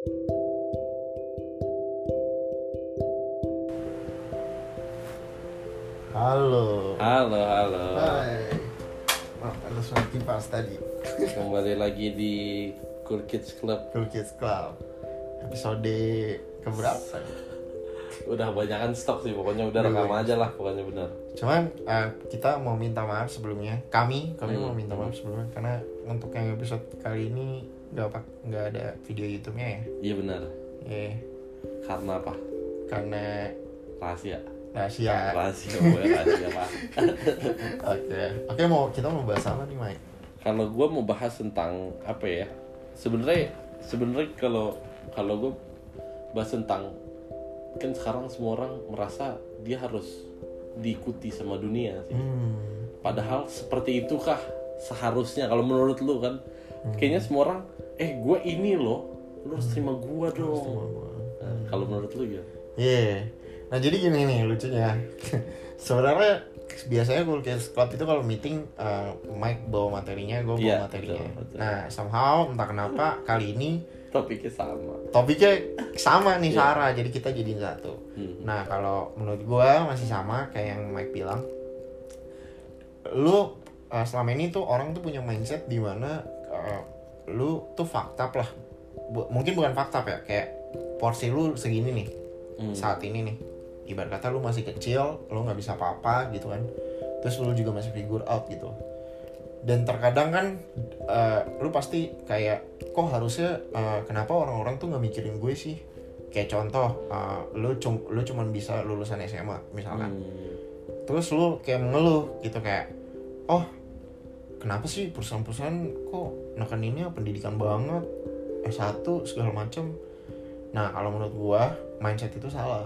Halo. Halo, halo. Hai. Maaf, ada suara kipas tadi. Kembali lagi di Cool Kids Club. Cool Kids Club. Episode keberapa? Udah banyakan stok sih, pokoknya udah rekam aja lah, pokoknya benar. Cuman eh, kita mau minta maaf sebelumnya. Kami, kami Hmm. mau minta maaf sebelumnya karena untuk yang episode kali ini nggak pak nggak ada video YouTube-nya ya. Iya benar. Eh, Karena apa? karena Rahasia. rahasia. Rahasia, gue rahasia apa? Oke. Oke, mau kita mau bahas apa nih, Mike? Kalau gue mau bahas tentang apa ya? Sebenarnya, sebenarnya kalau kalau gue bahas tentang kan sekarang semua orang merasa dia harus diikuti sama dunia sih. Hmm. Padahal seperti itukah seharusnya kalau menurut lu kan? Kayaknya semua orang, eh gue ini loh, lu harus terima gue dong. Nah, kalau menurut lu ya? Iya. Nah jadi gini nih lucunya. Sebenarnya biasanya Cool Kids Club itu kalau meeting uh, Mike bawa materinya, gue bawa Iya, materinya. betul, betul. Nah somehow entah kenapa kali ini Topiknya sama. topiknya sama nih Iya. Sarah, jadi kita jadi satu. Hmm. Nah kalau menurut gue masih sama kayak yang Mike bilang. Lu uh, selama ini tuh orang tuh punya mindset di mana uh, lu tuh fakta lah. Bu- mungkin bukan fakta ya, kayak porsi lu segini nih Hmm. saat ini nih ibarat kata lu masih kecil lu nggak bisa apa-apa gitu kan terus lu juga masih figure out gitu dan terkadang kan eh, lu pasti kayak kok harusnya eh, kenapa orang-orang tuh nggak mikirin gue sih kayak contoh eh, lu cum lu cuman bisa lulusan SMA misalkan Hmm. terus lu kayak mengeluh gitu kayak oh kenapa sih perusahaan-perusahaan kok nekaninnya pendidikan banget S1 segala macem nah kalau menurut gua mindset itu salah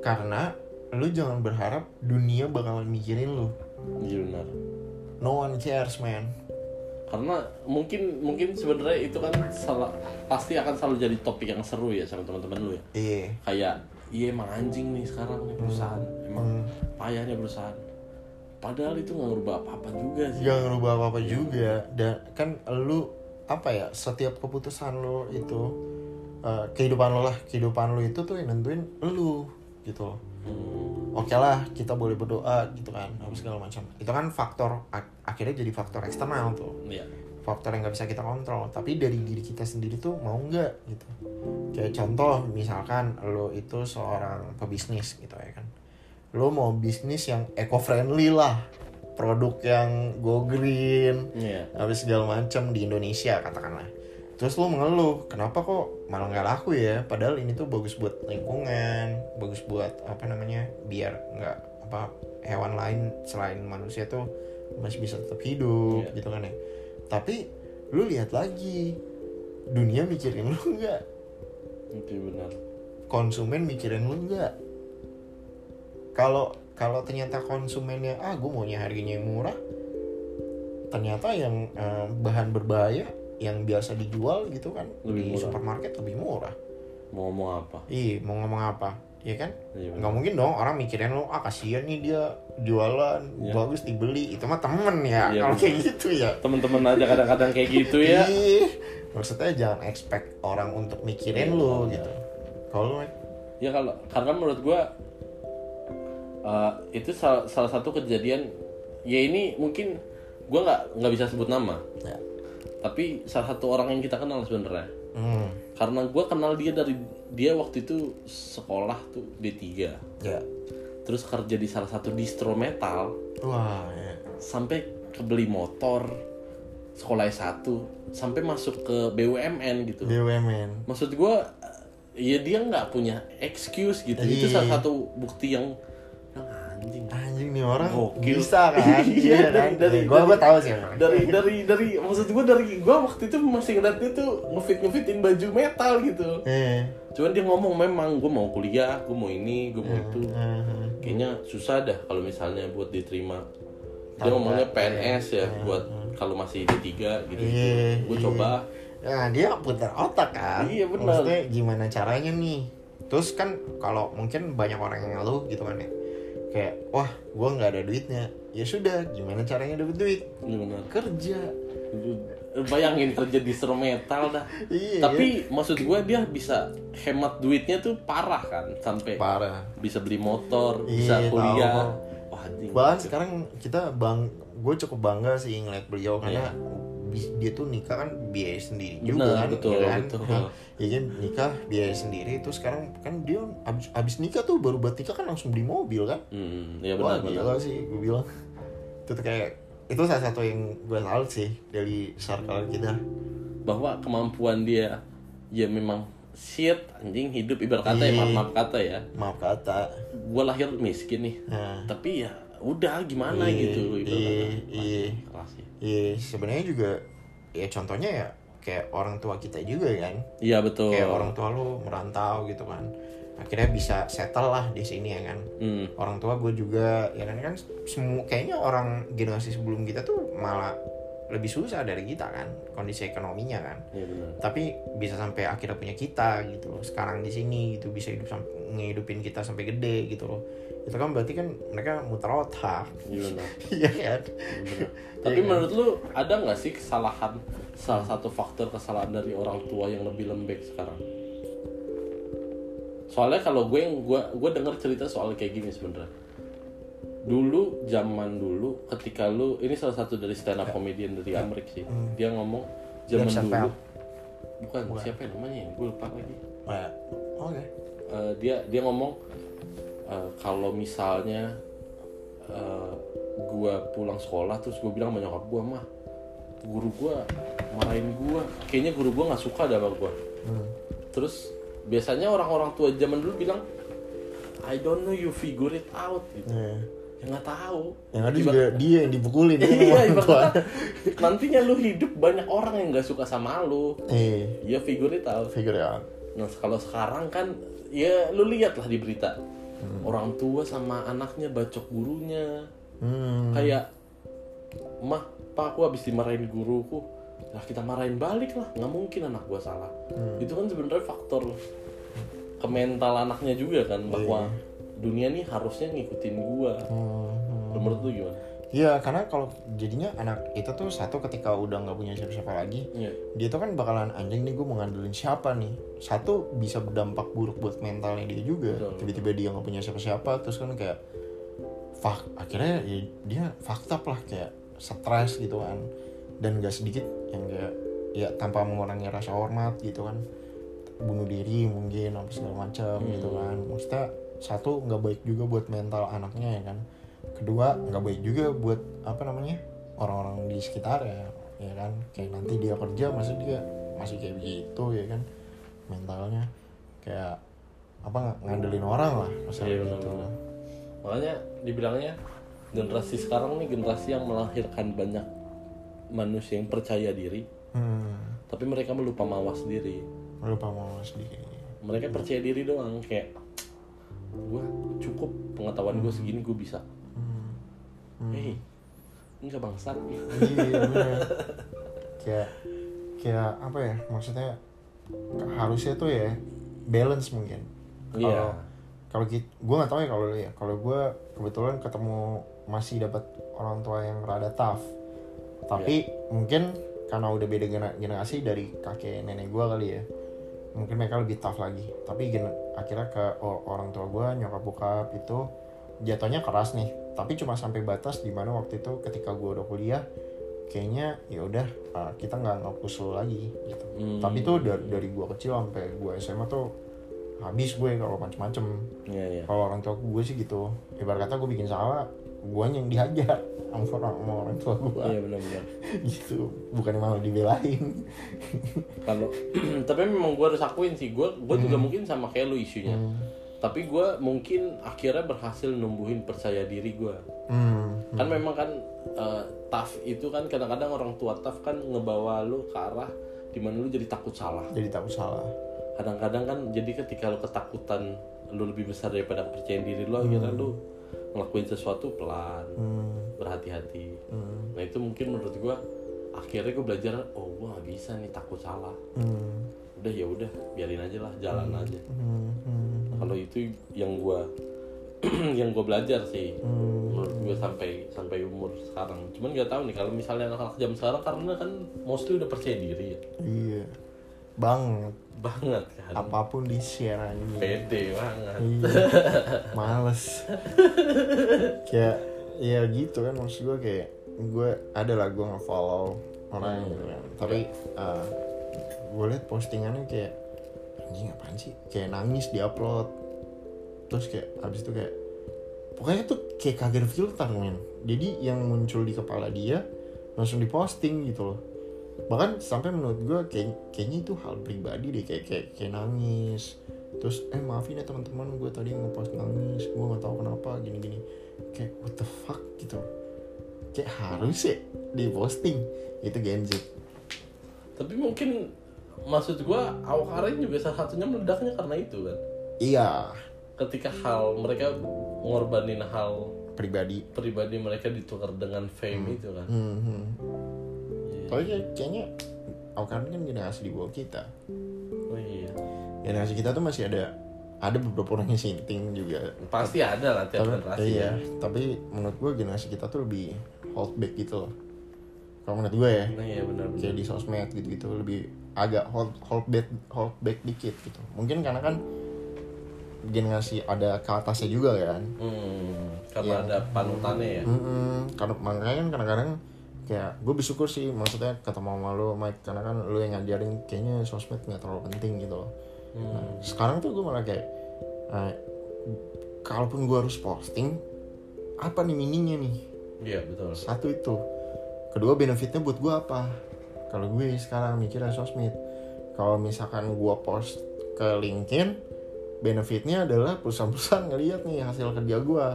karena lu jangan berharap dunia bakalan mikirin lu Iya benar. no one cares man Karena mungkin mungkin sebenarnya itu kan salah pasti akan selalu jadi topik yang seru ya sama teman-teman lu ya. iya Kayak iya emang anjing nih sekarang nih perusahaan, emang Hmm. payah nih perusahaan. Padahal itu nggak ngerubah apa-apa juga sih. jangan rubah apa-apa juga dan kan lu apa ya setiap keputusan lu itu eh, kehidupan lu lah kehidupan lu itu tuh yang nentuin lu gitu Hmm. oke lah kita boleh berdoa gitu kan apa segala macam itu kan faktor ak- akhirnya jadi faktor eksternal tuh Iya. faktor yang nggak bisa kita kontrol tapi dari diri kita sendiri tuh mau nggak gitu kayak contoh misalkan lo itu seorang pebisnis gitu ya kan lo mau bisnis yang eco friendly lah. Produk yang go green. Iya. habis segala macam di Indonesia katakanlah. Terus lo mengeluh kenapa kok malah nggak laku ya? Padahal ini tuh bagus buat lingkungan bagus buat apa namanya biar nggak apa hewan lain selain manusia tuh masih bisa tetap hidup Iya. gitu kan ya. Tapi lu lihat lagi dunia mikirin lu nggak? Itu benar. konsumen mikirin lu nggak kalau kalau ternyata konsumennya ah gue maunya harganya yang murah ternyata yang eh, bahan berbahaya yang biasa dijual gitu kan Lebih di murah. supermarket lebih murah Mau ngomong apa? iya mau ngomong apa Iya kan Iya nggak mungkin dong orang mikirin lu ah kasihan nih dia jualan Iya. bagus dibeli itu mah temen ya Iya, kalau kayak gitu ya Temen-temen aja kadang-kadang kayak gitu ya. Maksudnya jangan expect orang untuk mikirin Iya, lu iya. gitu kalau? Ya kalau karena menurut gua eh, itu salah, salah satu kejadian ya ini mungkin gua nggak nggak bisa sebut nama. Ya. Tapi salah satu orang yang kita kenal sebenarnya. Hmm. karena gua kenal dia dari dia waktu itu sekolah tuh D3 ya. Terus kerja di salah satu distro metal. Wah ya. sampai kebeli motor sekolah S1 sampai masuk ke BUMN gitu. BUMN maksud gua ya dia nggak punya excuse gitu. Itu Iya. salah satu bukti yang anjing anjing nih orang Gokil. bisa kan Iya, kan dari- gue gue tahu sih emang. dari dari dari maksud gua dari gua waktu itu masih ngeliat dia tuh ngefit ngefitin baju metal gitu eh cuman dia ngomong memang gua mau kuliah gua mau ini gua mau itu eh, kayaknya susah dah kalau misalnya buat diterima dia ngomongnya PNS ya buat kalau masih D3 gitu Iya, gue iya. coba Nah, dia putar otak kan. Iya, benar. Maksudnya gimana caranya nih? Terus kan kalau mungkin banyak orang yang ngeluh gitu kan ya. Kayak, wah, gua nggak ada duitnya. Ya sudah, gimana caranya dapat duit? Benar Kerja. Bayangin kerja di stro metal dah Iya, tapi maksud gue dia bisa hemat duitnya tuh parah kan sampai parah bisa beli motor Iya, bisa tahu kuliah kok. wah bahkan sekarang kita bang gue cukup bangga sih ngeliat beliau karena Iya. Dia tuh nikah kan biaya sendiri juga kan betul, ya kan? betul. ya kan nikah biaya sendiri itu sekarang kan dia abis, abis nikah tuh baru buat nikah kan langsung beli mobil kan? Hmm, ya wah benar gila benar sih gue bilang. Itu tuh kayak itu salah satu yang gue salut sih dari circle kita. Bahwa kemampuan dia ya memang shit anjing hidup. Ibarat kata ya Iya. maaf maaf kata ya. Maaf kata. Gue lahir miskin nih. Nah. Tapi ya udah gimana Iya, gitu iya, kata. iya. ya Iya, sebenarnya juga ya contohnya ya kayak orang tua kita juga kan. iya betul Kayak orang tua lu merantau gitu kan. Akhirnya bisa settle lah di sini ya kan. hmm. Orang tua gue juga ya kan kan semua kayaknya orang generasi sebelum kita tuh malah lebih susah dari kita kan kondisi ekonominya kan. iya benar Tapi bisa sampai akhirnya punya kita gitu. Sekarang di sini gitu bisa hidup sampai ngehidupin kita sampai gede gitu loh. Itu kan berarti kan mereka muter otak. iya Iya kan? Bener. Tapi menurut lu ada nggak sih kesalahan salah satu faktor kesalahan dari orang tua yang lebih lembek sekarang? Soalnya kalau gue yang gue gue dengar cerita soal kayak gini sebenarnya. Dulu zaman dulu ketika lu ini salah satu dari stand up comedian dari Amerika sih. Dia ngomong zaman dulu Chappelle. bukan, siapa ya namanya ya? Gue lupa lagi. Nah, Oke. Eh, dia dia ngomong eh, kalau misalnya eh, gua pulang sekolah terus gue bilang sama nyokap gua mah guru gua marahin gua kayaknya guru gua nggak suka dah sama gua Hmm. terus biasanya orang-orang tua zaman dulu bilang I don't know you figure it out gitu Iya. ya nggak tahu Yang ada juga dia yang dipukulin iya sama orang ibarat tua. kata, nantinya lu hidup banyak orang yang nggak suka sama lu Eh, ya figure it out figure it out. Nah kalau sekarang kan ya lu lihat lah di berita. Orang tua sama anaknya bacok gurunya. Hmm. kayak mah pak aku habis dimarahin guruku. Lah kita marahin balik lah. Nggak mungkin anak gua salah. Itu kan sebenarnya faktor ke mental anaknya juga kan bahwa dunia nih harusnya ngikutin gua. Hmm. Menurut lu gimana? Iya, karena kalau jadinya anak itu tuh satu ketika udah nggak punya siapa-siapa lagi, Iya. dia tuh kan bakalan anjing nih gue mau ngandelin siapa nih. Satu bisa berdampak buruk buat mentalnya dia juga. Tiba-tiba dia nggak punya siapa-siapa, terus kan kayak fuck akhirnya ya dia up lah kayak stres gitu kan dan gak sedikit yang kayak ya tanpa mengurangi rasa hormat gitu kan bunuh diri mungkin apa segala macam Hmm. gitu kan maksudnya satu nggak baik juga buat mental anaknya ya kan kedua nggak baik juga buat apa namanya orang-orang di sekitar ya ya kan kayak nanti dia kerja masih dia masih kayak begitu ya kan mentalnya kayak apa ng- ngandelin orang lah masalah Iya, gitu benar-benar. Makanya dibilangnya generasi sekarang nih generasi yang melahirkan banyak manusia yang percaya diri, hmm, tapi mereka melupa mawas diri. lupa mau sendiri Mereka percaya diri doang kayak gue cukup pengetahuan gue segini gue bisa. Hmm. Hei, enggak bangsat. iya bener kayak kayak apa ya maksudnya harusnya tuh ya balance mungkin kalau Iya. kalau gue nggak tahu ya kalau ya kalau gue kebetulan ketemu masih dapat orang tua yang rada tough tapi mungkin karena udah beda generasi dari kakek nenek gue kali ya mungkin mereka lebih tough lagi tapi akhirnya ke orang tua gue nyokap bokap itu jatuhnya keras nih tapi cuma sampai batas di mana waktu itu ketika gue udah kuliah kayaknya ya udah uh, kita nggak ngapus lo lagi gitu. Hmm. tapi tuh dari, dari gue kecil sampai gue SMA tuh habis gue kalau macem-macem. Iya, iya. kalau orang tua gue sih gitu. Ibarat kata gue bikin salah gue yang dihajar sama orang, sama orang tua gue Iya gitu. Bukan malah dibelain. Kalau tapi memang gue harus akuin sih, gue gue juga mungkin sama kayak lu isunya. Tapi gue mungkin akhirnya berhasil numbuhin percaya diri gue. hmm. Kan memang kan eh, tough itu kan kadang-kadang orang tua tough kan ngebawa lu ke arah di mana lu jadi takut salah. jadi tak salah Kadang-kadang kan jadi ketika lu ketakutan lu lebih besar daripada kepercayaan diri lu akhirnya lu ngelakuin sesuatu pelan, hmm. berhati-hati. Hmm. Nah itu mungkin menurut gue akhirnya gue belajar oh gue gak bisa nih takut salah. Hmm. Udah ya udah biarin aja lah jalan aja. Hmm. Hmm. Kalau itu yang gue yang gue belajar sih. Hmm. menurut gue sampai sampai umur sekarang. Cuman nggak tahu nih kalau misalnya anak-anak jam sekarang karena kan mostly udah percaya diri ya. Iya. Banget. Banget kan. Apa pun di share aja. Pede banget. Iya, males. Kayak ya gitu kan maksud gue kayak gue ada lah gue nge-follow orang gitu kan. Tapi uh, gue liat postingannya kayak anjing apaan sih? Kayak nangis di upload terus kayak habis itu kayak pokoknya tuh kayak ada filter men. Jadi yang muncul di kepala dia langsung diposting gitu loh. Bahkan sampai menurut gue kayak kayaknya itu hal pribadi deh kayak kayak, kayak nangis. Terus eh maafin ya teman-teman gue tadi ngepost nangis gue nggak tahu kenapa gini gini kayak what the fuck? Gitu. Kayak harus ya di posting itu Gen tapi mungkin maksud gue awkarin juga salah satunya meledaknya karena itu kan? Iya. Ketika hal mereka ngorbanin hal pribadi. pribadi mereka ditukar dengan fame itu kan? Hmm, hmm. Iya. tapi kayak, kayaknya Awkarin kan generasi di bawah kita. Oh iya. Generasi kita tuh masih ada ada beberapa orang yang sinting juga. Pasti ada lah tiap tapi, generasi iya. ya. tapi menurut gue generasi kita tuh lebih hold back gitu loh. Kalau menurut gue ya. Nah iya benar kayak di sosmed gitu gitu lebih agak hold hold back hold back dikit gitu. Mungkin karena kan generasi ada ke atasnya juga kan. Hmm, karena Iya. ada panutannya ya. Mm-mm. karena makanya kan kadang-kadang kayak gue bersyukur sih maksudnya ketemu sama lo Mike karena kan lo yang ngajarin kayaknya sosmed nggak terlalu penting gitu loh. Nah, sekarang tuh gue malah kayak eh, kalaupun gue harus posting apa nih meaningnya nih? Iya betul. Satu itu. Kedua benefitnya buat gue apa kalau gue sekarang mikirnya sosmed. Kalau misalkan gue post ke LinkedIn benefitnya adalah perusahaan-perusahaan ngeliat nih hasil kerja gue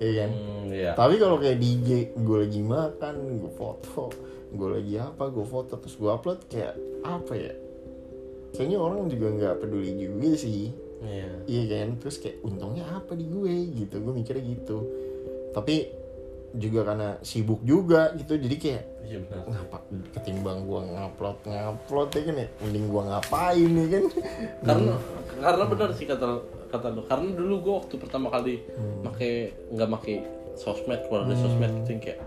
ya kan? Hmm, iya. Tapi kalau kayak di IG gue lagi makan gue foto gue lagi apa gue foto terus gue upload kayak apa ya? Kayaknya orang juga nggak peduli juga sih. Iya. Iya kan? Terus kayak untungnya apa di gue? Gitu gue mikirnya gitu. Tapi juga karena sibuk juga gitu. Jadi kayak iya ngapa ketimbang gua ngupload ngupload ya kan ya. Mending gua ngapain ya kan? Karena karena benar sih kata kata lu. Karena dulu gue waktu pertama kali Hmm. make nggak make sosmed keluar dari sosmed gitu yang kayak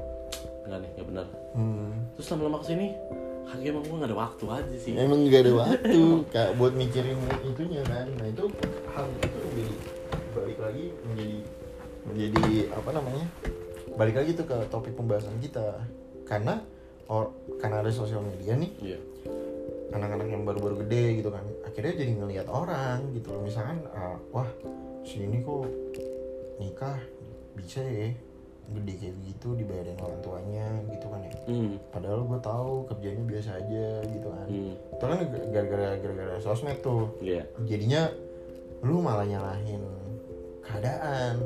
nggak nih nggak benar. Hmm. terus lama-lama ke sini kagak emang gue nggak ada waktu aja sih. Emang gak ada waktu kayak buat mikirin itunya kan. Nah itu hal itu lebih balik lagi menjadi menjadi apa namanya balik lagi tuh ke topik pembahasan kita. Karena or, karena ada sosial media nih. Iya. Anak-anak yang baru-baru gede gitu kan. Akhirnya jadi ngelihat orang gitu loh. Misalkan ah, wah si ini kok nikah bisa ya gede kayak gitu dibayarin orang tuanya gitu kan ya. Hmm. padahal gue tahu kerjanya biasa aja gitu kan. Itu kan gara-gara gara-gara sosmed tuh. Iya. Jadinya lu malah nyalahin keadaan.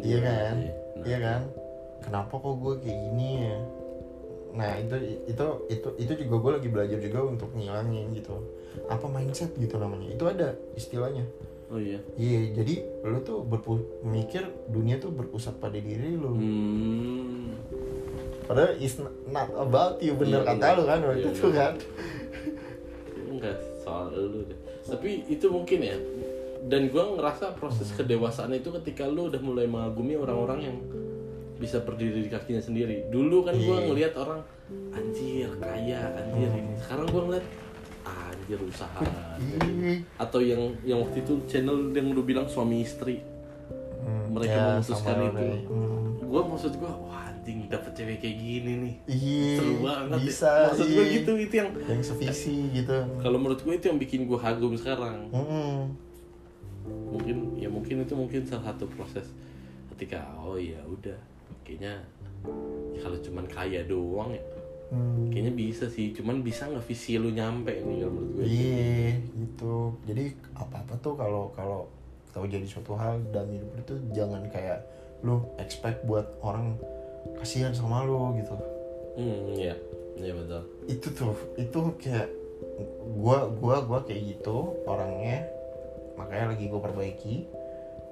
Iya kan Nah, iya kan? Kenapa kok gue kayak gini ya? Nah itu itu itu itu juga gue lagi belajar juga untuk ngilangin gitu. Apa mindset gitu namanya? Itu ada istilahnya. Oh iya. Iya jadi lu tuh berpu- mikir dunia tuh berpusat pada diri lu. Hmm. padahal is not about you bener Iya, kata lu kan waktu Iya, itu bener. kan? Enggak soal lu deh. Tapi itu mungkin ya dan gue ngerasa proses kedewasaan itu ketika lu udah mulai mengagumi orang-orang yang bisa berdiri di kakinya sendiri dulu kan gue Iya. ngelihat orang anjir kaya anjir ini sekarang gue ngeliat anjir usaha Iya. atau yang yang waktu itu channel yang lu bilang suami istri Hmm, Mereka ya, memutuskan itu. hmm. gue maksud gue wah anjing dapet cewek kayak gini nih iya seru banget ya. bisa maksud gue iya. gitu itu yang yang sevisi gitu kalau menurut gue itu yang bikin gue kagum sekarang Mm-mm. Mungkin ya mungkin itu mungkin salah satu proses ketika oh ya udah kayaknya ya kalau cuman kaya doang ya Hmm. kayaknya bisa sih cuman bisa nggak visi lu nyampe nih kalau menurut gue Iya, gitu. Jadi apa-apa tuh kalau kalau tahu jadi suatu hal dalam hidup itu jangan kayak lu expect buat orang kasihan sama lu gitu. hmm ya ya betul Itu tuh, itu kayak gua gua gua kayak gitu orangnya. Makanya lagi gua perbaiki.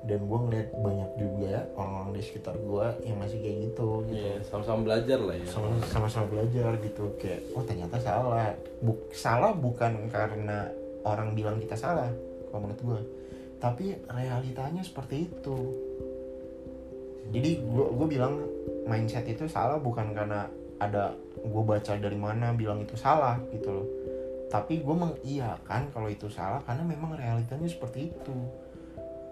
Dan gua ngeliat banyak juga orang-orang di sekitar gua yang masih kayak gitu gitu. ya sama-sama belajar lah ya. Sama sama-sama belajar gitu. Kayak oh ternyata salah. Buk, salah bukan karena orang bilang kita salah kalau menurut gue tapi realitanya seperti itu. Jadi gue gue bilang mindset itu salah bukan karena ada gue baca dari mana bilang itu salah gitu loh tapi gue mengiyakan kalau itu salah karena memang realitanya seperti itu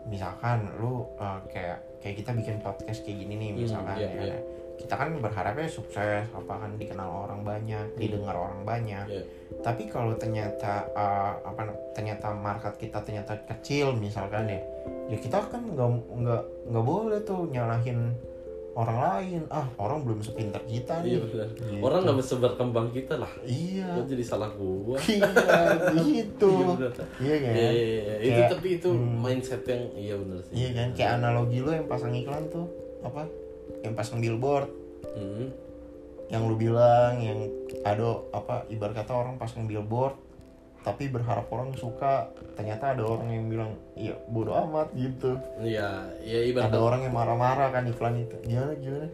misalkan lu uh, kayak kayak kita bikin podcast kayak gini nih Hmm, misalkan iya, ya iya. kita kan berharapnya sukses apa kan dikenal orang banyak didengar orang banyak Iya. tapi kalau ternyata uh, apa ternyata market kita ternyata kecil misalkan ya ya kita kan nggak nggak nggak boleh tuh nyalahin orang lain ah orang belum sepintar kita nih Iya benar. Gitu. Orang nggak bisa berkembang kita lah. iya Kok jadi salah gua? iya gitu Iya iya kan Iya, iya, iya. itu Kayak, tapi itu hmm. mindset yang iya benar sih. iya kan kayak analogi lo yang pasang iklan tuh apa yang pasang billboard Hmm. yang lu bilang yang ada apa ibarat kata orang pasang billboard tapi berharap orang suka ternyata ada orang yang bilang iya bodoh amat gitu Iya, ya ibarat ada orang yang marah-marah kan iklan itu gimana gimana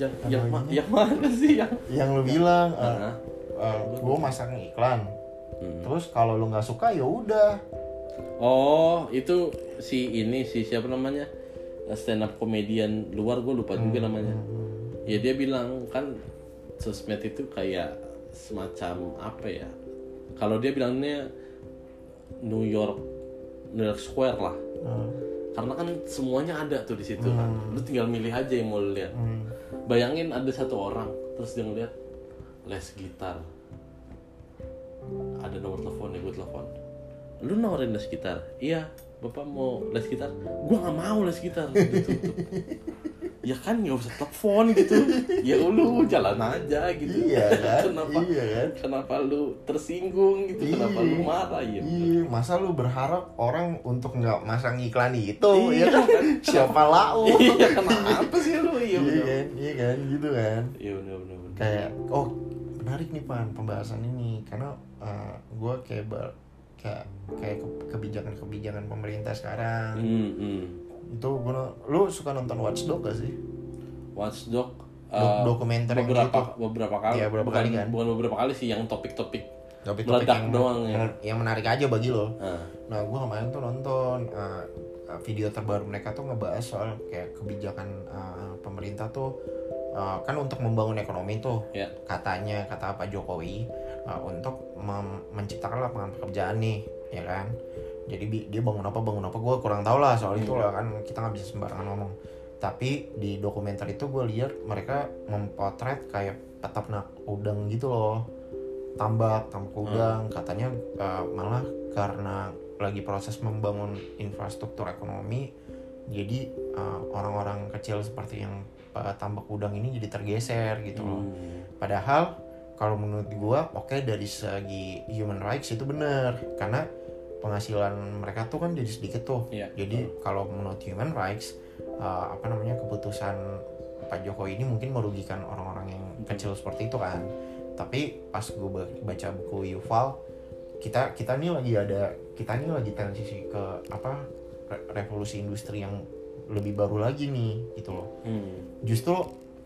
yang yang, ma- yang mana sih yang yang lu bilang Hah? gue masang iklan Hmm. terus kalau lu nggak suka ya udah Oh, itu si ini si siapa namanya? Stand up comedian luar gue lupa juga namanya. Ya dia bilang kan sosmed itu kayak semacam apa ya? Kalau dia bilangnya New York New York Square lah. Hmm, Karena kan semuanya ada tuh di situ kan. Lu tinggal milih aja yang mau lu lihat. hmm. Bayangin ada satu orang terus dia ngeliat les gitar. Ada nomor teleponnya gue telepon. Lu nawarin les gitar? Iya, bapak mau les gitar? Gua nggak mau les gitar. Ditutup. ya kan nggak usah telepon gitu. Ya lu jalan aja gitu. iya kan kenapa? iya kan Kenapa lu tersinggung gitu? Kenapa lu marah ya? Iya, masa lu berharap orang untuk nggak masang iklan itu Iya ya kan? Siapa lau? Iya, kenapa sih lu? Iya Iya kan, iya kan, gitu kan. Iya benar. benar. Kayak, oh menarik nih pan pembahasan ini karena gue kayak ber- kayak kayak ke- kebijakan-kebijakan pemerintah sekarang Hmm, hmm. Itu gua lu suka nonton Watchdog gak sih Watchdog Dok- uh, dokumenter beberapa gitu. beberapa kali Iya, beberapa bukan, kali kan. bukan beberapa kali sih yang topik-topik topik-topik Meledak yang, doang ya. yang, yang menarik aja bagi lo nah, nah gue kemarin tuh nonton uh, video terbaru mereka tuh ngebahas soal kayak kebijakan uh, pemerintah tuh uh, kan untuk membangun ekonomi tuh ya katanya kata Pak Jokowi uh, untuk menciptakan lapangan pekerjaan nih ya kan jadi dia bangun apa bangun apa gue kurang tahu lah soal itu lah kan kita nggak bisa sembarangan ngomong. Tapi di dokumenter itu gue lihat mereka mempotret kayak peternak udang gitu loh. Tambak tambak udang katanya uh, malah karena lagi proses membangun infrastruktur ekonomi jadi uh, orang-orang kecil seperti yang uh, tambak udang ini jadi tergeser gitu loh. Hmm. Padahal kalau menurut gua oke dari segi human rights itu benar. Karena penghasilan mereka tuh kan jadi sedikit tuh. Iya, Jadi kalau menurut human rights uh, apa namanya keputusan Pak Jokowi ini mungkin merugikan orang-orang yang kecil seperti itu kan. Tapi pas ba- baca buku Yuval kita kita nih lagi ada kita nih lagi transisi ke apa re- revolusi industri yang lebih baru lagi nih gitu loh Hmm. justru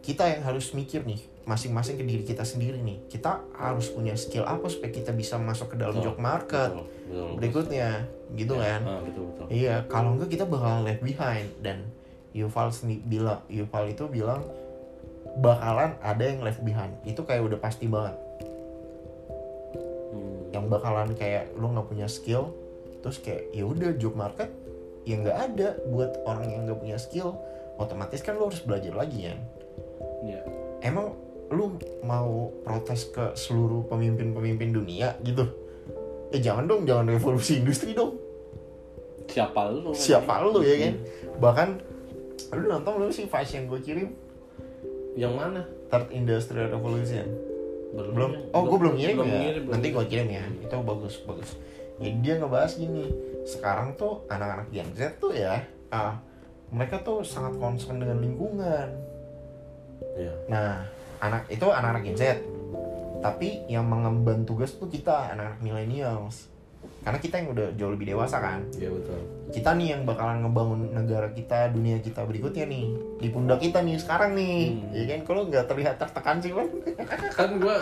kita yang harus mikir nih masing-masing ke diri kita sendiri nih. Kita harus punya skill apa supaya kita bisa masuk ke dalam Betul, job market Betul, betul. berikutnya gitu Ya, kan? Ah, betul betul. Iya kalau enggak kita bakal left behind. Dan Yuval sendiri bilang Yuval itu bilang bakalan ada yang left behind. Itu kayak udah pasti banget. Hmm. yang bakalan kayak lu nggak punya skill terus kayak ya udah job market yang nggak ada. Buat orang yang nggak punya skill otomatis kan lu harus belajar lagi kan Iya. emang lu mau protes ke seluruh pemimpin-pemimpin dunia gitu? Eh jangan dong jangan revolusi industri dong. Siapa lu? Siapa lu ya kan? Bahkan lu nonton lu sih Vice yang gue kirim? Yang mana? Third Industrial Revolution. Belum belum. ya? oh gue belum ngirim ya? ngirim, nanti gue kirim ya. Itu bagus bagus. Jadi dia ngebahas gini. Sekarang tuh anak-anak Gen Z tuh ya ah mereka tuh sangat concern dengan lingkungan Iya. Nah, anak itu anak-anak Gen Z. Tapi yang mengemban tugas tuh kita anak-anak millennials. Karena kita yang udah jauh lebih dewasa kan. Iya betul Kita nih yang bakalan ngebangun negara kita, dunia kita berikutnya nih. Di pundak kita nih sekarang nih. Hmm. Ya kan kalau nggak terlihat tertekan sih, Bang. kan gua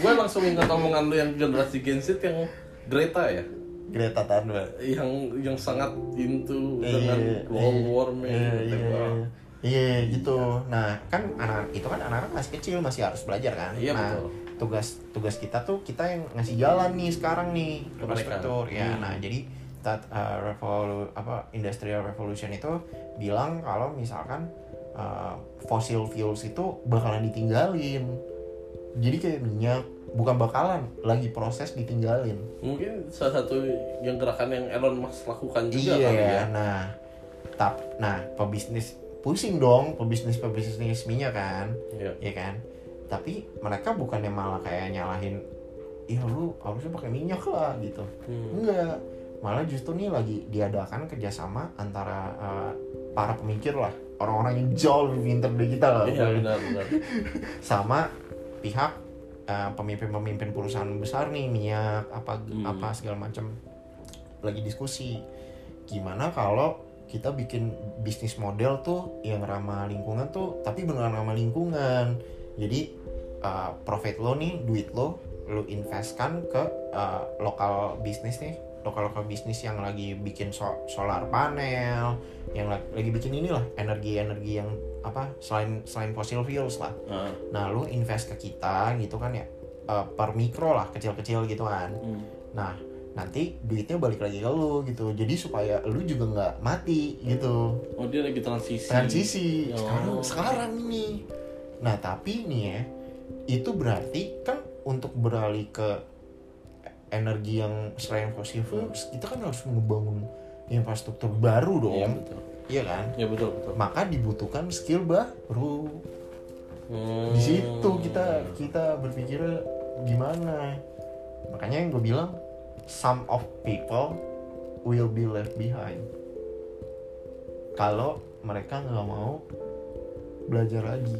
gua langsung ingat omongan lu yang generasi Gen Z yang Greta ya Greta Thunberg yang yang sangat into Iya, dengan iya, global warming iya, gitu. Iya, iya. gitu. Nah kan anak itu kan anak-anak masih kecil masih harus belajar kan? Iya, nah betul. tugas tugas kita tuh kita yang ngasih jalan nih sekarang nih mereka. struktur ya. Hmm. nah jadi tat, uh, revolu- apa industrial revolution itu bilang kalau misalkan uh, fossil fuels itu bakalan ditinggalin. Jadi kayak minyak bukan bakalan lagi proses ditinggalin. Mungkin salah satu yang gerakan yang Elon Musk lakukan juga iya kali ya. nah tap nah pebisnis pusing dong pebisnis pebisnis minyak kan Iya. ya kan tapi mereka bukannya malah kayak nyalahin iya lu harusnya pakai minyak lah gitu Hmm. enggak malah justru nih lagi diadakan kerjasama antara eh, para pemikir lah orang-orang yang jauh lebih pintar dari kita lah iya benar benar sama pihak eh, pemimpin-pemimpin perusahaan besar nih minyak apa Hmm. apa segala macam lagi diskusi gimana kalau kita bikin bisnis model tuh yang ramah lingkungan tuh tapi beneran ramah lingkungan. Jadi eh, profit lo nih duit lo lo investkan ke eh, lokal bisnis nih. Lokal lokal bisnis yang lagi bikin so- solar panel yang lagi, lagi bikin inilah energi energi yang apa selain selain fossil fuels lah. Nah, Nah, lu invest ke kita gitu kan ya. Eh, per mikro lah, kecil-kecil gitu kan. hmm. Nah, nanti duitnya balik lagi ke lu gitu. Jadi supaya lu juga nggak mati gitu. oh dia lagi transisi Transisi Oh. sekarang sekarang ini. Nah, tapi nih ya, itu berarti kan untuk beralih ke energi yang selain fossil fuels, kita kan harus ngebangun infrastruktur baru dong. iya betul Iya kan? iya betul betul Maka dibutuhkan skill baru. Hmm. di situ kita kita berpikir gimana makanya yang gue bilang some of people will be left behind. Kalau mereka nggak mau belajar lagi.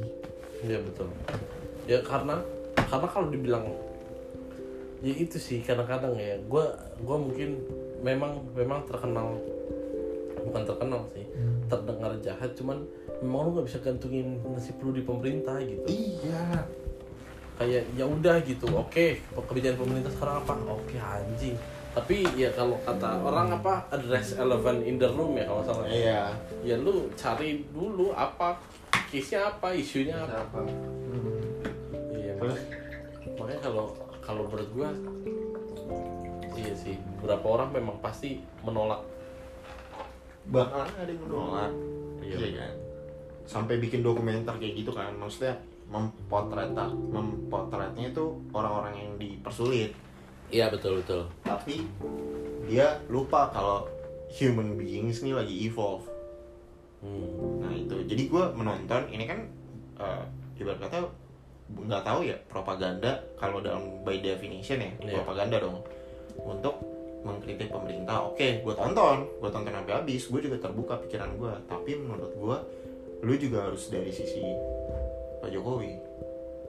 Iya betul. Ya karena karena kalau dibilang ya itu sih kadang-kadang ya gue gua mungkin memang memang terkenal bukan terkenal sih terdengar jahat cuman memang lu nggak bisa gantungin nasib lu di pemerintah gitu. Iya kayak ya udah gitu. Oke kebijakan pemerintah sekarang apa? Oke anjing. Tapi ya kalau kata orang apa address elephant in the room ya kalau salah. Iya. Ya lu cari dulu apa case-nya apa isunya apa. Apa? Iya, makanya, makanya kalau kalau menurut gua iya sih beberapa orang memang pasti menolak. bakalan ada yang menolak. Iya. iya kan? Sampai bikin dokumenter kayak gitu kan maksudnya mempotret mempotretnya itu orang-orang yang dipersulit Iya betul betul. tapi dia lupa kalau human beings ini lagi evolve Hmm. nah itu jadi gue menonton ini kan eh, ibarat kata nggak tahu ya propaganda kalau dalam by definition ya Iya. propaganda dong untuk mengkritik pemerintah oke gue tonton gue tonton sampai habis gue juga terbuka pikiran gue tapi menurut gue lu juga harus dari sisi Pak Jokowi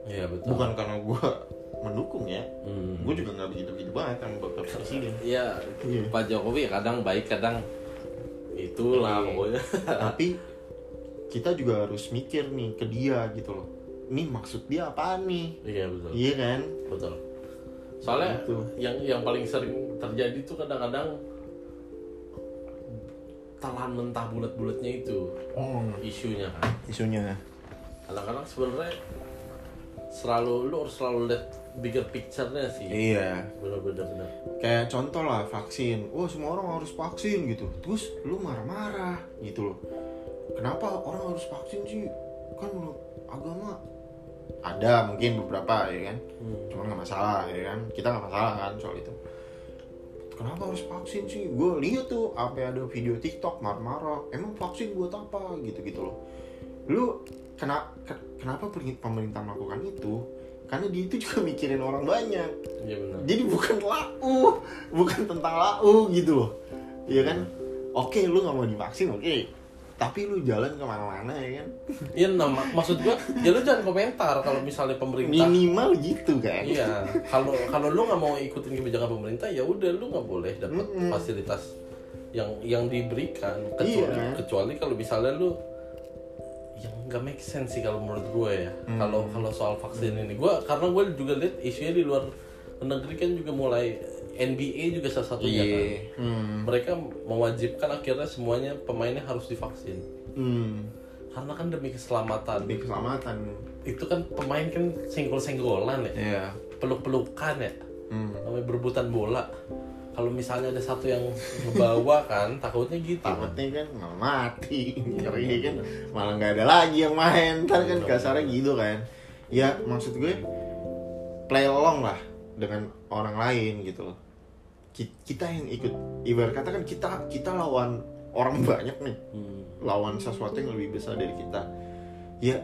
Iya betul. bukan karena gue mendukung ya Hmm. gue juga nggak begitu begitu banget sama bapak presiden Iya Iya. Pak Jokowi kadang baik kadang itulah Iya. pokoknya. tapi kita juga harus mikir nih ke dia gitu loh ini maksud dia apa nih Iya betul. iya kan Betul. Soalnya Gitu. yang yang paling sering terjadi tuh kadang-kadang telan mentah bulat-bulatnya itu isunya kan. isunya kadang-kadang sebenarnya selalu lu harus selalu lihat bigger picture-nya sih. Iya. Bener-bener. Bener kayak contoh lah vaksin. Oh semua orang harus vaksin gitu. Terus lu marah-marah gitu loh. Kenapa orang harus vaksin sih? Kan menurut agama ada mungkin beberapa ya kan? Hmm. cuma nggak masalah ya kan? Kita nggak masalah kan soal itu. Kenapa harus vaksin sih? Gue lihat tuh apa ada video TikTok marah-marah. Emang vaksin buat apa? Gitu gitu loh. Lu kena ke- kenapa per- pemerintah melakukan itu? Karena dia itu juga mikirin orang banyak. Iya bener jadi bukan lau bukan tentang lau gitu loh. Iya kan? Oke lu nggak mau divaksin oke. Tapi lu jalan ke mana-mana ya kan? Iya nah mak- maksud gua ya lu jangan komentar kalau misalnya pemerintah minimal gitu kan? Iya kalau kalau lu nggak mau ikutin kebijakan pemerintah ya udah lu nggak boleh dapat Mm-mm. fasilitas yang yang diberikan. Kecuali Iya. kecuali kalau misalnya lu yang nggak make sense sih kalau menurut gue ya Hmm. kalau kalau soal vaksin ini gue karena gue juga lihat isunya di luar negeri kan juga mulai NBA juga salah satunya kan. Iya. Hmm. Mereka mewajibkan akhirnya semuanya pemainnya harus divaksin. Hmm. Karena kan demi keselamatan. Demi keselamatan. Itu kan pemain kan senggol-senggolan ya. Iya. Peluk-pelukan ya. Hmm. Namanya berebutan bola. Kalau misalnya ada satu yang ngebawa kan, takutnya gitu. Takutnya kan malah mati, ngeri kan malah nggak ada lagi yang main, ntar kan kasarnya gitu kan. Ya maksud gue play along lah dengan orang lain gitu loh. Kita yang ikut, ibarat kata kan kita kita lawan orang banyak nih, Hmm. lawan sesuatu yang lebih besar dari kita. Ya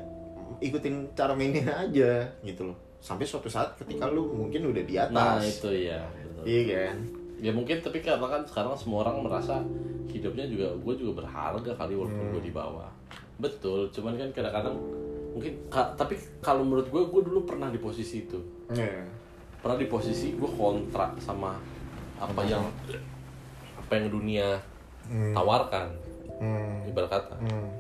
ikutin cara mainnya aja gitu loh. Sampai suatu saat ketika lu mungkin udah di atas, Nah itu ya. betul. iya kan? Ya mungkin tapi karena kan sekarang semua orang merasa hidupnya juga gue juga berharga kali walaupun gue di bawah. Betul, cuman kan kadang-kadang mungkin ka- tapi kalau menurut gue gue dulu pernah di posisi itu. Iya. Pernah di posisi gue kontrak sama apa yang apa yang dunia tawarkan Hmm. ibarat kata. Hmm.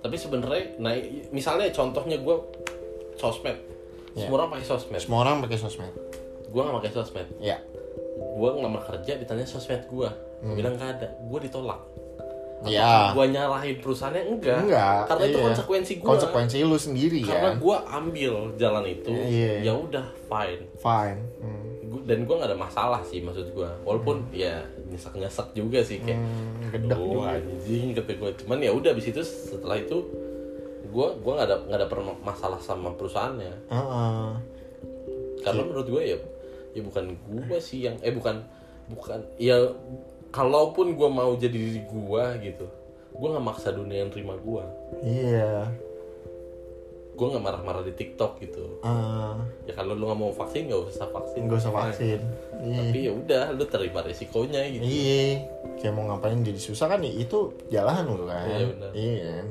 Tapi sebenarnya nah misalnya contohnya gue sosmed. Semua orang pakai sosmed. Semua orang pakai sosmed. Gue gak pakai sosmed. Ya. Gue ngelamar kerja ditanya sosmed gue gue bilang gak ada gue ditolak Ya. gue nyalahin perusahaannya enggak Enggak. karena itu iya. konsekuensi gue Konsekuensi lu sendiri karena kan. gue ambil jalan itu Iya. ya udah fine Fine. Hmm. Gua- dan gue nggak ada masalah sih maksud gue walaupun ya nyesek nyesek juga sih kayak Hmm, gedek oh juga. anjing kata gue cuman ya udah abis itu setelah itu gue gue nggak ada nggak ada masalah sama perusahaannya Heeh. karena menurut gue ya ya bukan gue sih yang eh bukan bukan ya kalaupun gue mau jadi diri gue gitu gue nggak maksa dunia yang terima gue Iya. gue nggak marah-marah di TikTok gitu Eh, ya kalau lu nggak mau vaksin nggak usah vaksin Nggak usah vaksin. Iya. tapi ya udah lu terima resikonya gitu Iya. Kayak mau ngapain jadi susah kan ya itu jalan lu kan. Iya, benar. Iya kan.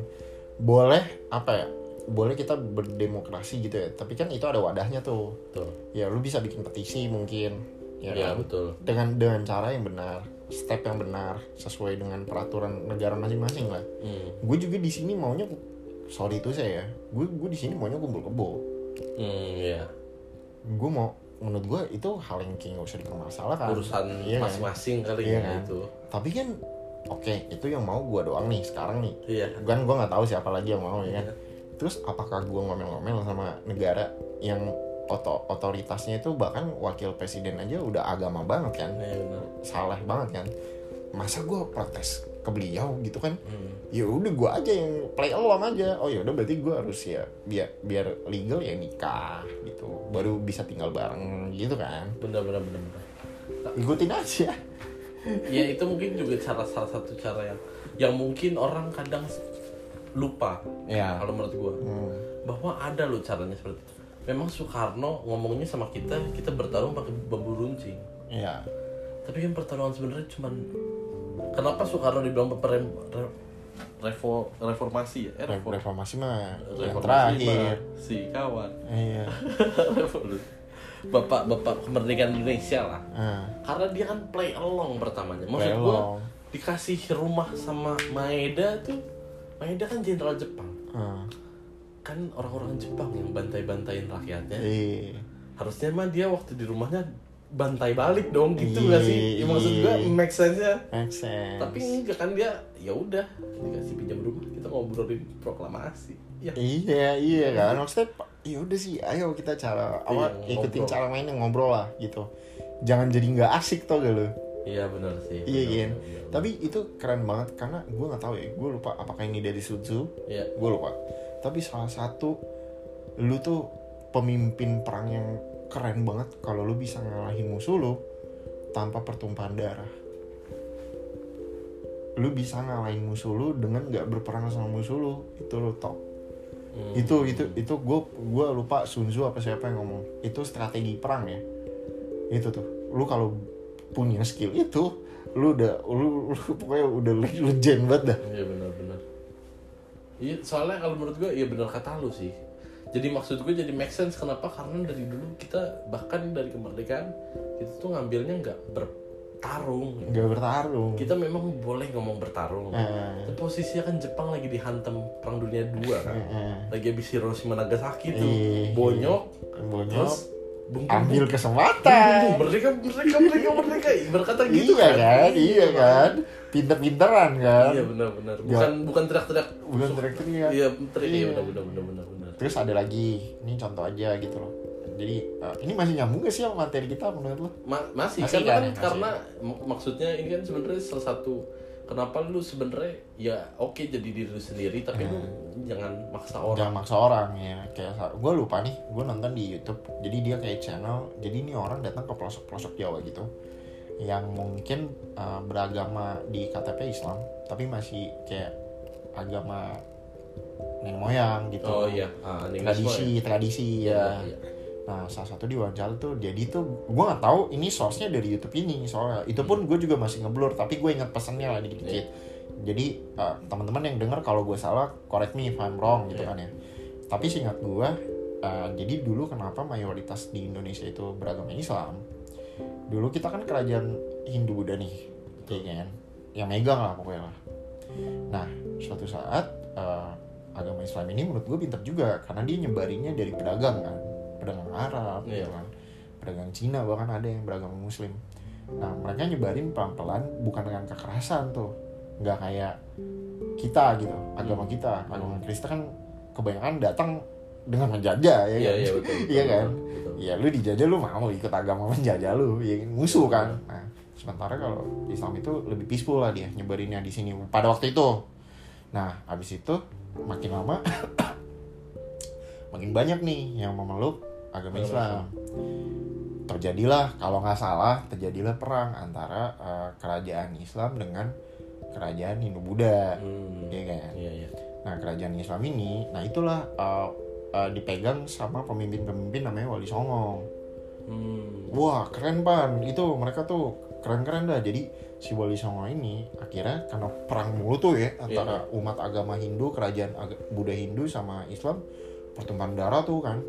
Boleh apa ya? Boleh kita berdemokrasi gitu ya. Tapi kan itu ada wadahnya tuh. tuh Ya lu bisa bikin petisi mungkin. Ya, ya, kan? betul Dengan dengan cara yang benar, step yang benar sesuai dengan peraturan negara masing-masing lah. hmm. gue juga di sini maunya sorry itu saya ya gue gue di sini maunya kumpul kebo Hmm, ya gue mau menurut gue itu hal yang kayak gak usah dipermasalahkan urusan Iya kan? masing-masing kali Iya ya kan? itu tapi kan oke itu yang mau gue doang nih sekarang nih iya kan gue nggak tahu siapa lagi yang mau ya kan terus apakah gue ngomel-ngomel sama negara yang oto otoritasnya itu bahkan wakil presiden aja udah agama banget kan? Iya, benar. Salah banget kan? Masa gue protes ke beliau gitu kan? Hmm. ya udah gue aja yang play along aja. Oh ya udah berarti gue harus ya biar biar legal ya nikah gitu. Baru bisa tinggal bareng gitu kan? Benar benar benar benar. Ikutin aja. Ya itu mungkin juga cara salah satu cara yang yang mungkin orang kadang lupa ya kalau menurut gua. Hmm. bahwa ada loh caranya seperti itu. Memang Soekarno ngomongnya sama kita kita bertarung pakai bambu runcing. Ya tapi yang pertarungan sebenarnya cuman kenapa Soekarno dibilang perem, re- revo, reformasi ya? Eh, Re- revo- reformasi mah yang reformasi terakhir. mah si kawan. Iya. Bapak bapak kemerdekaan Indonesia lah. Ah, karena dia kan play along pertamanya. Maksud along. dikasih rumah sama Maeda tuh Maeda kan jenderal Jepang. Ah, kan orang-orang Jepang yang bantai-bantain rakyatnya. Iya. Harusnya mah dia waktu di rumahnya bantai balik dong gitu gak sih? Ya, maksud gua iya. make sense nya make sense. Tapi enggak kan dia ya udah dikasih pinjam rumah kita ngobrolin proklamasi. Ya. Iya iya kan? Maksudnya ya udah sih ayo kita cara apa Iya, ikutin ngobrol. cara mainnya ngobrol lah gitu. Jangan jadi nggak asik tau gak lo iya benar sih Iya kan. Tapi itu keren banget karena gue nggak tahu ya. Gue lupa apakah ini dari Sun Tzu. Iya. Gue lupa. Tapi salah satu lu tuh pemimpin perang yang keren banget kalau lu bisa ngalahin musuh lu tanpa pertumpahan darah. Lu bisa ngalahin musuh lu dengan nggak berperang sama musuh lu. Itu lu top. Hmm. Itu itu itu gue gua lupa Sun Tzu apa siapa yang ngomong. Itu strategi perang ya. Itu tuh. Lu kalau punya skill itu lu udah lu, lu pokoknya udah legend banget dah Iya benar-benar. Iya soalnya kalau menurut gue iya benar kata lu sih. Jadi maksud gue jadi make sense kenapa karena dari dulu kita bahkan dari kemerdekaan kita tuh ngambilnya nggak bertarung. nggak bertarung Kita memang boleh ngomong bertarung. Eh, posisinya kan Jepang lagi dihantam perang dunia dua kan. eh, eh. Lagi habis Hiroshima Nagasaki tuh Iya. bonyok bonyok terus Bung, ambil bung, kesempatan. Mereka mereka mereka mereka berkata gitu iya kan. iya kan? Pinter-pinteran kan? Iya benar-benar bukan bukan teriak-teriak. Bukan teriak-teriak iya. Teriak iya Iya. benar benar benar benar benar. Terus ada lagi. Ini contoh aja gitu loh. Jadi eh, ini masih nyambung gak sih sama materi kita menurut lo? Ma- masih, Masih karena kan? kan Masih. karena mak- maksudnya ini kan sebenarnya salah satu kenapa lu sebenarnya ya oke jadi diri lu sendiri tapi lu jangan maksa orang. jangan maksa orang ya. Kayak gue lupa nih gue nonton di YouTube. Jadi dia kayak channel jadi ini orang datang ke pelosok pelosok Jawa gitu yang mungkin uh, beragama di KTP Islam tapi masih kayak agama nenek moyang gitu. Oh iya. Ah, tradisi tradisi ya. Iya. Nah salah satu di wawancara tuh jadi tuh gue nggak tahu ini source-nya dari YouTube ini soalnya. Itu pun gue juga masih ngeblur tapi gue ingat pesannya lah dikit-dikit. Jadi uh, teman-teman yang dengar kalau gue salah correct me if I'm wrong gitu Iya. kan ya. Tapi singkat gue uh, jadi dulu kenapa mayoritas di Indonesia itu beragama Islam. Dulu kita kan kerajaan Hindu Buddha nih ya kan? Yang megang lah pokoknya lah. Nah suatu saat uh, agama Islam ini menurut gue pintar juga karena dia nyebarinnya dari pedagang kan pedagang Arab gitu Iya. kan pedagang Cina bahkan ada yang beragama Muslim nah mereka nyebarin pelan-pelan bukan dengan kekerasan tuh nggak kayak kita gitu agama Hmm. kita agama Kristen kan kebanyakan datang dengan menjajah ya iya kan? iya betul, betul, Iya kan? betul. ya lu dijajah lu mau ikut agama menjajah lu ya musuh kan nah sementara kalau Islam itu lebih peaceful lah dia nyebarinnya di sini pada waktu itu nah habis itu makin lama makin banyak nih yang memeluk agama Islam terjadilah kalau nggak salah terjadilah perang antara eh, kerajaan Islam dengan kerajaan Hindu Buddha Hmm, ya kan iya iya Nah, kerajaan Islam ini, nah itulah uh, uh, dipegang sama pemimpin-pemimpin namanya Wali Songo. Hmm. Wah, keren pan. Itu mereka tuh keren-keren dah. Jadi si Wali Songo ini akhirnya karena perang mulu tuh ya antara umat agama Hindu, kerajaan aga- Buddha Hindu sama Islam, pertumpahan darah tuh kan.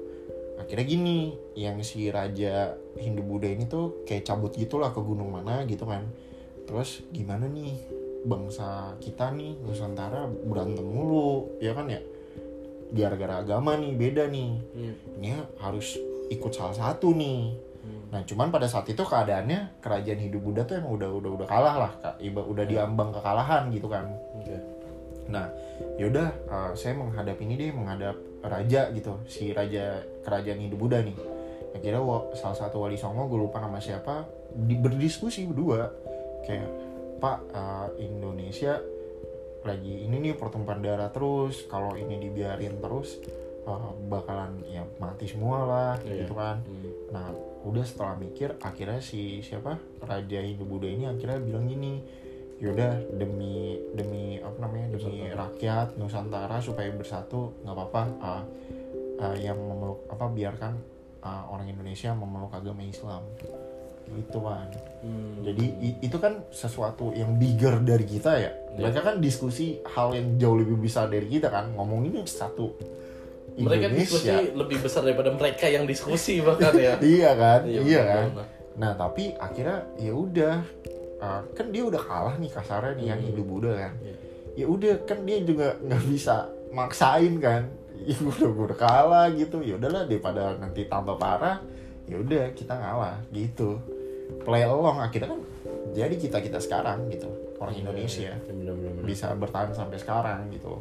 Akhirnya gini, yang si raja Hindu Buddha ini tuh kayak cabut gitulah ke gunung mana gitu kan. Terus gimana nih bangsa kita nih Nusantara berantem mulu, ya kan ya? Gara-gara agama nih beda nih Hmm. ini harus ikut salah satu nih. Hmm. Nah, cuman pada saat itu keadaannya kerajaan Hindu Buddha tuh emang udah udah udah kalah lah, Kak. Iba udah diambang kekalahan gitu kan. Oke. Nah, yaudah uh, saya menghadap ini deh, menghadap raja gitu, si raja kerajaan Hindu Buddha nih. Akhirnya salah satu wali songo, gue lupa nama siapa, di, berdiskusi berdua kayak Pak uh, Indonesia lagi ini nih pertumpahan darah terus, kalau ini dibiarin terus uh, bakalan ya mati semua lah Iya. gitu kan. Hmm. Nah, udah setelah mikir akhirnya si siapa Raja Hindu Buddha ini akhirnya bilang gini, yaudah demi demi apa namanya demi Nusantara. rakyat Nusantara supaya bersatu nggak apa-apa uh, uh, yang memeluk apa biarkan uh, orang Indonesia memeluk agama Islam gitu kan. Hmm. Jadi i- itu kan sesuatu yang bigger dari kita ya. Iya. Mereka kan diskusi hal yang jauh lebih besar dari kita kan. Ngomongin satu mereka diskusi lebih besar daripada mereka yang diskusi bahkan ya iya kan iya, benar, kan nah tapi akhirnya ya udah uh, kan dia udah kalah nih kasarnya nih yang Hmm. Hindu Buddha kan. Iya. ya udah kan dia juga nggak bisa maksain kan. Ya udah gua udah kalah gitu. Ya udahlah daripada nanti tambah parah ya udah kita ngalah gitu. Play along akhirnya kan jadi kita kita sekarang gitu orang Indonesia. Iya, benar, benar. bisa bertahan sampai sekarang gitu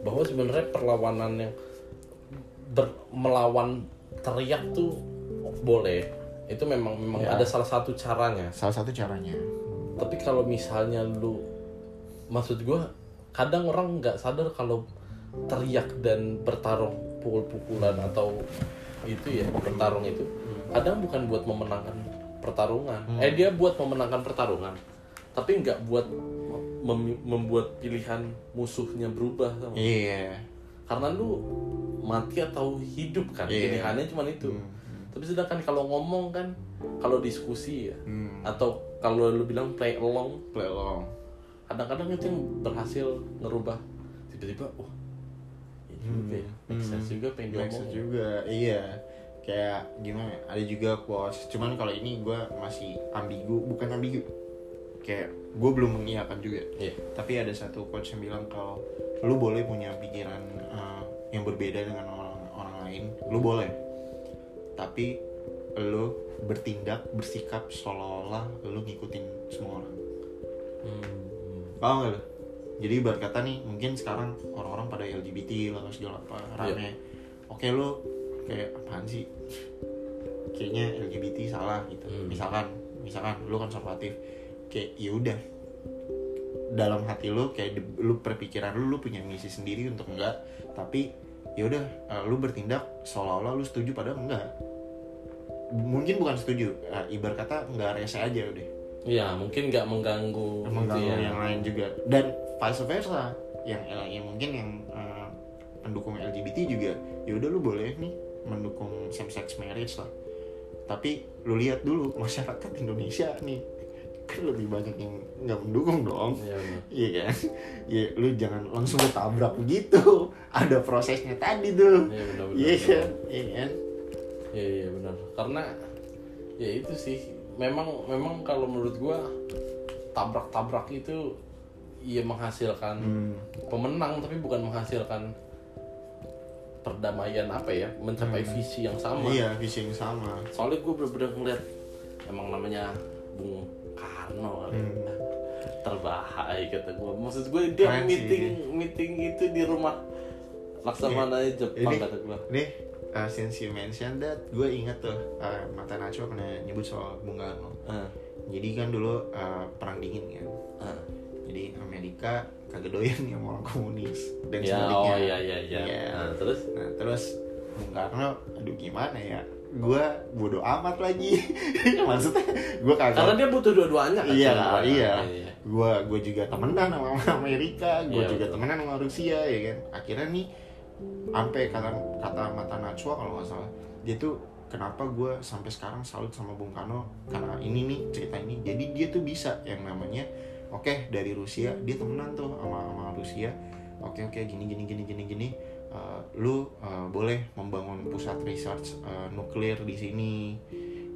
bahwa sebenarnya perlawanan yang ber- melawan teriak tuh boleh itu memang memang Ya. ada salah satu caranya salah satu caranya tapi kalau misalnya lu maksud gua kadang orang nggak sadar kalau teriak dan bertarung pukul-pukulan atau itu ya bertarung itu kadang bukan buat memenangkan pertarungan eh dia buat memenangkan pertarungan tapi nggak buat mem- membuat pilihan musuhnya berubah nggak? iya karena lu mati atau hidup kan Iya. pilihannya cuma itu Hmm. Tapi sedangkan kalau ngomong kan kalau diskusi ya Hmm. atau kalau lu bilang play along play along. kadang-kadang itu yang berhasil ngerubah tiba-tiba wah ya juga ya make sense juga pengen Make sense juga. Iya. Kayak gimana ya, ada juga quotes. Cuman kalau ini gue masih ambigu bukan ambigu. Kayak gue belum mengiyakan juga. Iya. tapi ada satu quotes yang bilang kalau lu boleh punya pikiran uh, yang berbeda dengan orang orang lain lu boleh tapi lu bertindak bersikap seolah-olah lu ngikutin semua orang. Hmm. paham gak lu jadi ibarat kata nih mungkin sekarang orang-orang pada LGBT lah segala apa rame. Oke lu kayak apaan sih? Kayaknya LGBT salah gitu. Hmm. misalkan misalkan lu konservatif kayak ya udah. Dalam hati lu kayak lu perpikiran lu lu punya misi sendiri untuk enggak. Tapi ya udah eh, lu bertindak seolah-olah lu setuju padahal enggak. Mungkin bukan setuju eh, ibarat kata enggak rese aja udah. Iya, mungkin nggak mengganggu, mengganggu gitu ya. yang lain juga. Dan vice versa yang yang mungkin yang eh, pendukung LGBT juga ya udah lu boleh nih mendukung same sex marriage lah. Tapi lu lihat dulu masyarakat Indonesia nih lebih banyak yang nggak mendukung dong. Iya, iya kan? Ya lu jangan langsung ketabrak begitu. Ada prosesnya tadi tuh. Iya, benar, benar, iya kan? Iya kan? Iya iya benar. Karena ya itu sih. Memang memang kalau menurut gua tabrak-tabrak itu iya menghasilkan Hmm. pemenang tapi bukan menghasilkan perdamaian apa ya mencapai visi yang sama. iya visi yang sama. Soalnya gue bener-bener ngeliat emang namanya Bung Karno kali. Hmm. terbahai kata gue. Maksud gue dia Keren sih. meeting meeting itu di rumah Laksamana Jepang ini kata gue. nih uh, since you mentioned that gue inget tuh uh, Mata Nacho pernah nyebut soal Bung Karno Ah, jadi kan dulu uh, perang dingin kan ah. jadi Amerika kagak doyan sama orang komunis dan Ya, sebaliknya oh iya iya iya. Iya. Nah, terus nah terus Bung Karno aduh gimana ya gue bodoh amat lagi. Maksudnya gue kagak karena dia butuh dua-duanya kan iya sebenarnya. iya. iya. gue gue juga temenan sama Amerika gue Iya, juga betul. temenan sama Rusia ya kan? Akhirnya nih sampai kata kata mata Najwa kalau nggak salah dia tuh kenapa gue sampai sekarang salut sama Bung Karno? Karena ini nih cerita ini. Jadi dia tuh bisa yang namanya oke dari Rusia dia temenan tuh sama sama Rusia. Oke oke gini gini gini gini gini Uh, lu uh, boleh membangun pusat research uh, nuklir di sini.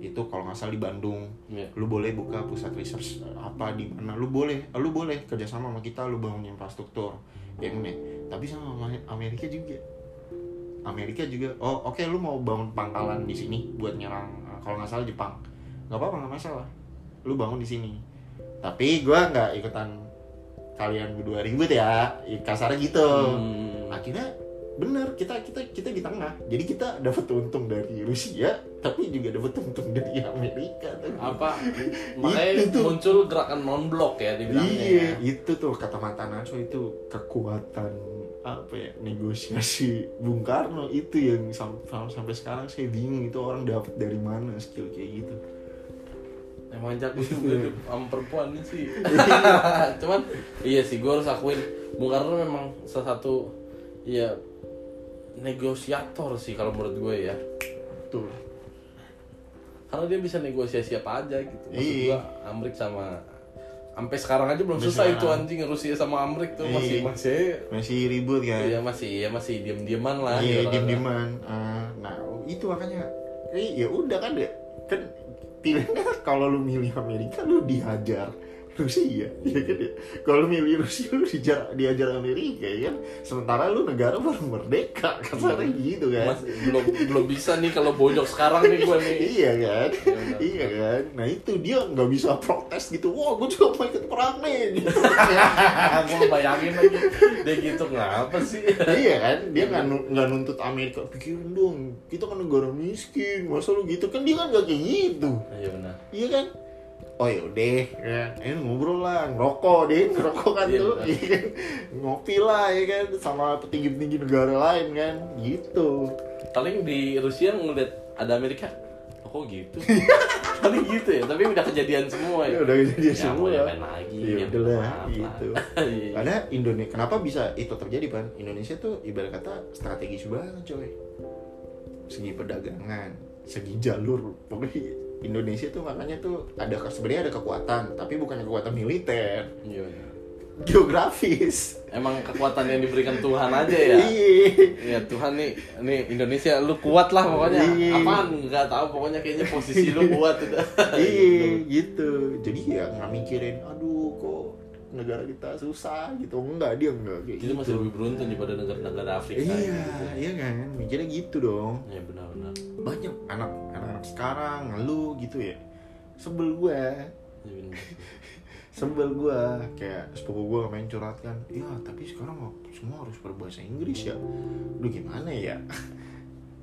Itu kalau nggak salah di Bandung. Iya. lu boleh buka pusat research apa di mana. Lu boleh lu boleh kerjasama sama kita lu bangun infrastruktur. Ya ini tapi sama Ama- Amerika juga. Amerika juga. Oh oke lu mau bangun pangkalan di sini buat nyerang uh, kalau nggak salah Jepang. Nggak apa-apa nggak masalah. Lu bangun di sini. Tapi gua nggak ikutan kalian berdua ribut ya. Kasarnya gitu. Hmm. akhirnya bener kita kita kita di tengah jadi kita dapat untung dari Rusia tapi juga dapat untung dari Amerika tuh. apa makanya Itu tuh. muncul gerakan non blok ya dibilangnya Iya, ya. itu tuh kata mata Nacho itu kekuatan apa ya negosiasi Bung Karno itu yang sam- sam- sampai sekarang saya bingung itu orang dapat dari mana skill kayak gitu. emang jago juga tuh sama perempuan sih cuman iya sih gue harus akuin Bung Karno memang salah satu ya negosiator sih kalau menurut gue ya Tuh. karena dia bisa negosiasi apa aja gitu maksud Iya. gua Amrik sama sampai sekarang aja belum selesai itu anjing Rusia sama Amrik tuh masih Iya. masih Masih ribut kan? ya masih ya masih diem dieman lah Iya, gitu. diem dieman. nah, itu makanya eh, ya udah kan ya kan pilihannya kalau lu milih Amerika lu dihajar Rusia ya kan ya. Kalau milih Rusia lu diajar diajar Amerika ya kan? Sementara lu negara baru merdeka kasarnya gitu kan. Mas- belum belum bisa nih kalau bonyok sekarang nih gue nih. Iya kan? Iya, benar. iya kan? Nah itu dia nggak bisa protes gitu. Wah gue juga mau ikut perang nih gitu. Gue bayangin lagi. Dia gitu ngapa sih? Iya kan? Dia nggak nu- nggak nuntut Amerika pikirin dong kita kan negara miskin masa lu gitu? Kan dia kan nggak kayak gitu. Iya benar. Iya kan oh yaudah ya ini ngobrol lah ngerokok deh ngerokok kan Iya, tuh. iya. Kan ngopi lah ya kan sama petinggi-petinggi negara lain kan. Gitu. Paling di Rusia ngeliat ada Amerika oh, kok gitu? Paling gitu ya tapi udah kejadian semua ya. Ya udah jadi ya semua ya. lagi ya ya maaf lah. gitu. Iya. karena Indonesia kenapa bisa itu terjadi pan? Indonesia tuh ibarat kata strategis banget coy. Segi perdagangan segi jalur pokoknya Indonesia tuh makanya tuh ada sebenarnya ada kekuatan tapi bukan kekuatan militer Iya, benar. geografis emang kekuatan yang diberikan Tuhan aja ya iya Iya Tuhan nih, nih Indonesia lu kuat lah pokoknya. Iya. Apaan nggak tahu pokoknya kayaknya posisi lu kuat udah. iya gitu jadi ya nggak mikirin aduh kok negara kita susah gitu. Enggak dia enggak kayak kita gitu. masih lebih beruntung daripada negara-negara Afrika iya gitu. iya kan? Mikirnya gitu dong. Ya benar-benar. Banyak anak anak sekarang ngeluh gitu ya. Sebel gue Ya, sebel gue kayak sepupu gue main curhat kan ya tapi sekarang semua harus berbahasa Inggris ya. Lu gimana ya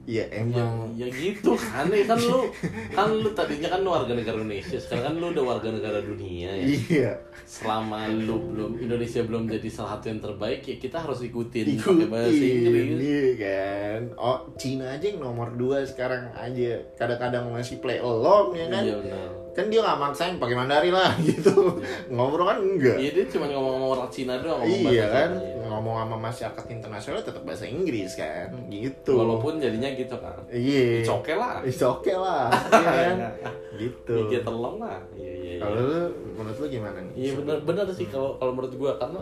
ya ya, emang. Ya gitu. Kan ya kan lu kan lu tadinya kan lu warga negara Indonesia sekarang kan lu udah warga negara dunia ya. Iya. Selama lu belum Indonesia belum jadi salah satu yang terbaik ya kita harus ikutin ikutin bahasa Inggris. iya kan? Oh Cina aja yang nomor dua sekarang aja. Kadang-kadang masih play along ya kan? Iya benar. Kan dia nggak maksain pakai Mandarin lah gitu. Ngobrol kan enggak. Iya dia cuma ngomong-ngomong orang Cina doang ngomong iya kan? iya. Ngomong sama masyarakat internasional tetap bahasa Inggris kan? Gitu. Walaupun jadinya gitu kan. Iya. Okay lah. It's okay lah. Iya kan? Gitu. Iya telong lah. Iya iya iya. Kalau lu menurut lu gimana nih? Iya benar benar sih kalau kalau menurut gua karena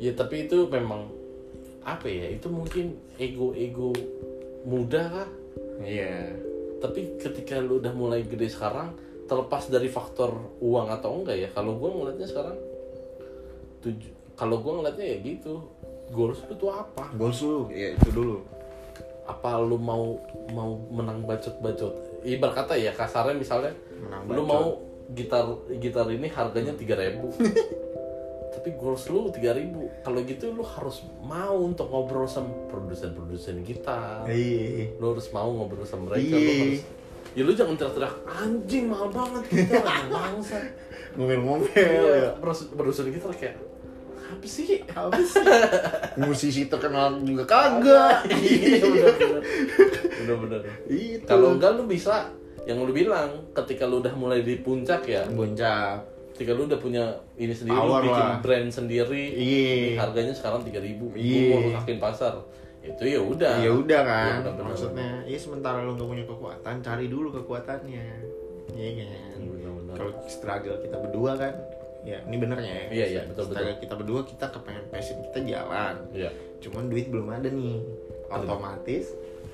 ya tapi itu memang apa ya itu mungkin ego ego muda kah iya. Tapi ketika lu udah mulai gede sekarang terlepas dari faktor uang atau enggak ya kalau gua ngeliatnya sekarang tuju kalau gua ngeliatnya ya gitu. Goals lu tuh apa? Goals lu? Ya itu dulu. Apa lu mau mau menang bacot bacot ibarat kata ya kasarnya misalnya menang lu bacot. mau gitar gitar ini harganya 3000 tapi goals lu 3000 kalau gitu lu harus mau untuk ngobrol sama produsen-produsen gitar. Iya lu harus mau ngobrol sama mereka Iya. lu harus ya lu jangan teriak-teriak anjing mahal banget kita bangsa ngomel-ngomel iya ya. produsen gitar kayak apa sih? Apa sih? Musisi terkenal juga kagak. Iya benar-benar benar-benar itu. Kalau enggak lu bisa. Yang lu bilang ketika lu udah mulai di puncak ya. Boncap ketika lu udah punya ini sendiri Power lu bikin lah. brand sendiri Iya. harganya sekarang 3000 ribu. Iya. mau rusakin pasar. Itu ya udah. Ya udah kan. Iya, benar-benar. maksudnya ya sementara lu nggak punya kekuatan cari dulu kekuatannya. Iya kan? Iya, kalau struggle kita berdua kan ya ini benernya ya Iya, iya, betul, struggle kita berdua kita kepengen passion kita jalan. Iya. cuman duit belum ada nih. Otomatis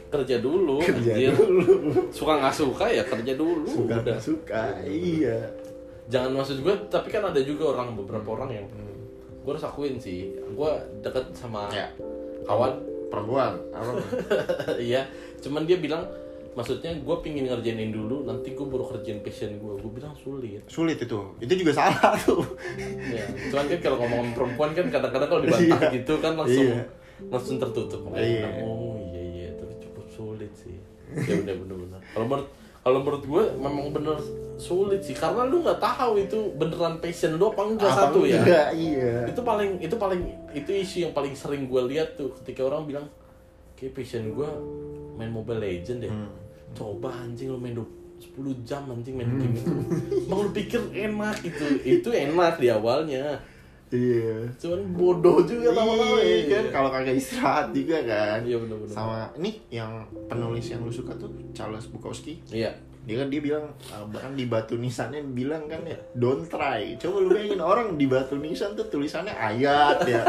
kerja dulu kerja anjir. dulu. Suka nggak suka ya kerja dulu. Suka udah. nggak suka iya jangan maksud gue tapi kan ada juga orang beberapa orang yang Hmm. gue harus akuin sih. Gue deket sama ya. kawan. Perempuan apa? Iya cuman dia bilang maksudnya gue pingin ngerjainin dulu nanti gue baru kerjain passion gue gue bilang sulit. Sulit itu. Itu juga salah tuh. Ya cuman kan kalau ngomong perempuan kan kadang-kadang kalau dibantah Iya. gitu kan langsung Iya. langsung tertutup. Makanya Iya. bilang, oh iya iya tapi cukup sulit sih. Ya udah bener-bener. Kalau menurut kalau menurut gue memang bener sulit sih karena lu nggak tahu itu beneran passion lu apa enggak Apa satu ya. iya. Itu paling itu paling itu isu yang paling sering gue lihat tuh ketika orang bilang kayak passion gue main Mobile Legend deh. Hmm. Coba anjing lu main 10 jam anjing main game itu. Emang lu pikir enak? Itu itu enak di awalnya. Iya. Cuman bodoh juga lama-lama Iya, ya kan? Kalau kagak istirahat juga kan. Iya bener-bener. Sama ini yang penulis yang lu suka tuh Charles Bukowski. Iya dia kan dia bilang uh, bahkan di batu nisannya bilang kan ya don't try. Coba lu bayangin orang di batu nisan tuh tulisannya ayat ya.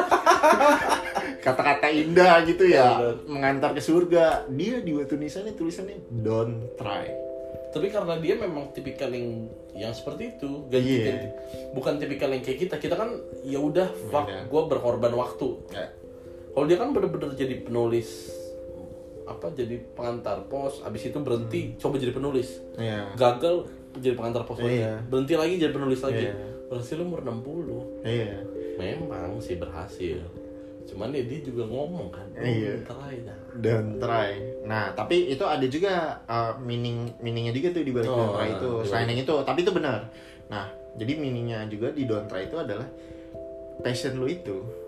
Kata-kata indah gitu ya Iya, mengantar ke surga. Dia di batu nisannya tulisannya don't try. Tapi karena dia memang tipikal yang yang seperti itu Iya. ganti bukan tipikal yang kayak kita. Kita kan ya udah fuck Beda. gue berkorban waktu. Ya. Kalau dia kan bener-bener jadi penulis apa jadi pengantar pos. Abis itu berhenti coba jadi penulis. Ya gagal jadi pengantar pos lagi. Iya. berhenti lagi jadi penulis lagi. Iya. berhasil umur 60 iya. Memang sih berhasil. Cuman ya dia juga ngomong kan Iya. try dah. Don't try. Nah tapi itu ada juga uh, meaning meaningnya juga tuh di balik Oh, try itu selain yang itu. Tapi itu benar. Nah jadi meaningnya juga di don't try itu adalah passion lu itu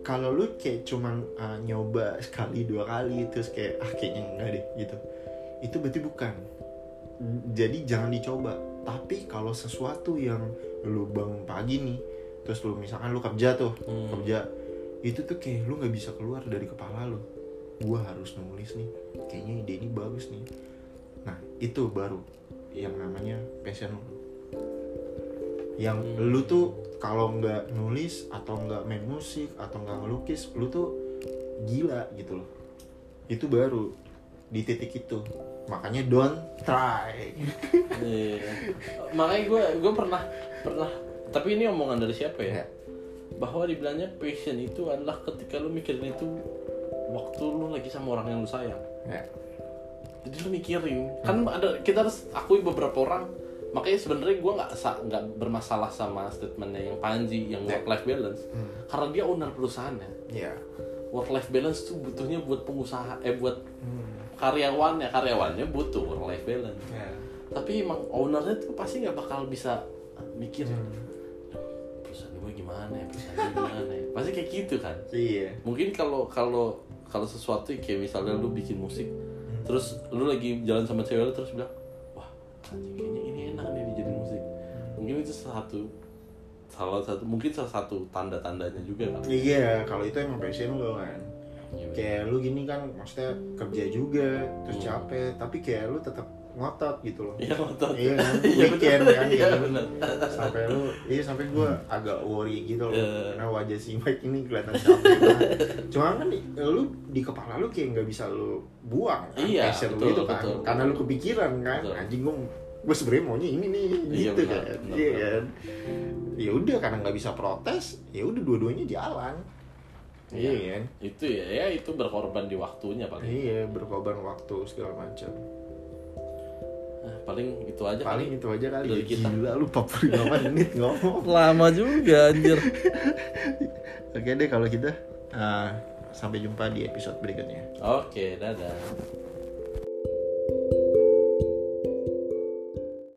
kalau lu kayak cuman uh, nyoba sekali dua kali terus kayak ah kayaknya enggak deh gitu. Itu berarti bukan. Jadi jangan dicoba. Tapi kalau sesuatu yang lu bangun pagi nih terus lu misalkan lu kerja tuh Hmm. kerja itu tuh kayak lu nggak bisa keluar dari kepala lu. Gua harus nulis nih kayaknya ide ini bagus nih. Nah itu baru yang namanya passion lu. Yang Hmm. lu tuh kalau nggak nulis atau nggak main musik atau nggak ngelukis lu tuh gila gitu loh. Itu baru di titik itu. Makanya don't try. Iya. makanya gue gue pernah pernah. Tapi ini omongan dari siapa ya? Ya. bahwa dibilangnya passion itu adalah ketika lu mikirin itu waktu lu lagi sama orang yang lu sayang. Ya jadi lu mikirin. Kan ada kita harus akui beberapa orang makanya sebenarnya gue nggak sa- nggak bermasalah sama statementnya yang Panji yang work life balance. Karena dia owner perusahaannya ya. Work life balance tuh butuhnya buat pengusaha eh buat karyawannya karyawannya butuh work life balance. Ya. Tapi emang ownernya tuh pasti nggak bakal bisa mikir perusahaan gue gimana ya? Perusahaan gue gimana ya? Pasti kayak gitu kan. Iya. Mungkin kalau kalau kalau sesuatu kayak misalnya lu bikin musik terus lu lagi jalan sama cewek lu terus bilang wah anjing kayaknya mungkin itu salah satu salah satu mungkin salah satu tanda tandanya juga kan iya kalau itu emang passion lo kan. Iya, kayak lu gini kan maksudnya kerja juga terus capek tapi kayak lu tetap ngotot gitu loh. Iya ngotot. Iya kan? Iya, weekend kan iya sampai lu iya sampai gue agak worry gitu loh. Karena wajah si Mike ini kelihatan capek banget. Cuma kan lu di kepala lu kayak nggak bisa lu buang kan, Iya, passion lu betul, gitu kan. betul, karena betul. lu kepikiran kan Betul. anjing gue gue sebenarnya maunya ini nih Iya, gitu benar, kan. benar, iya benar. kan? Ya udah karena nggak bisa protes ya udah dua-duanya jalan. Iya kan? itu ya ya itu berkorban di waktunya paling. Iya berkorban waktu segala macam. Nah, paling itu aja paling itu aja kali Dari ya. kita. gila lu 45 menit ngomong. Lama juga anjir. Oke deh kalau kita ah, sampai jumpa di episode berikutnya. Oke dadah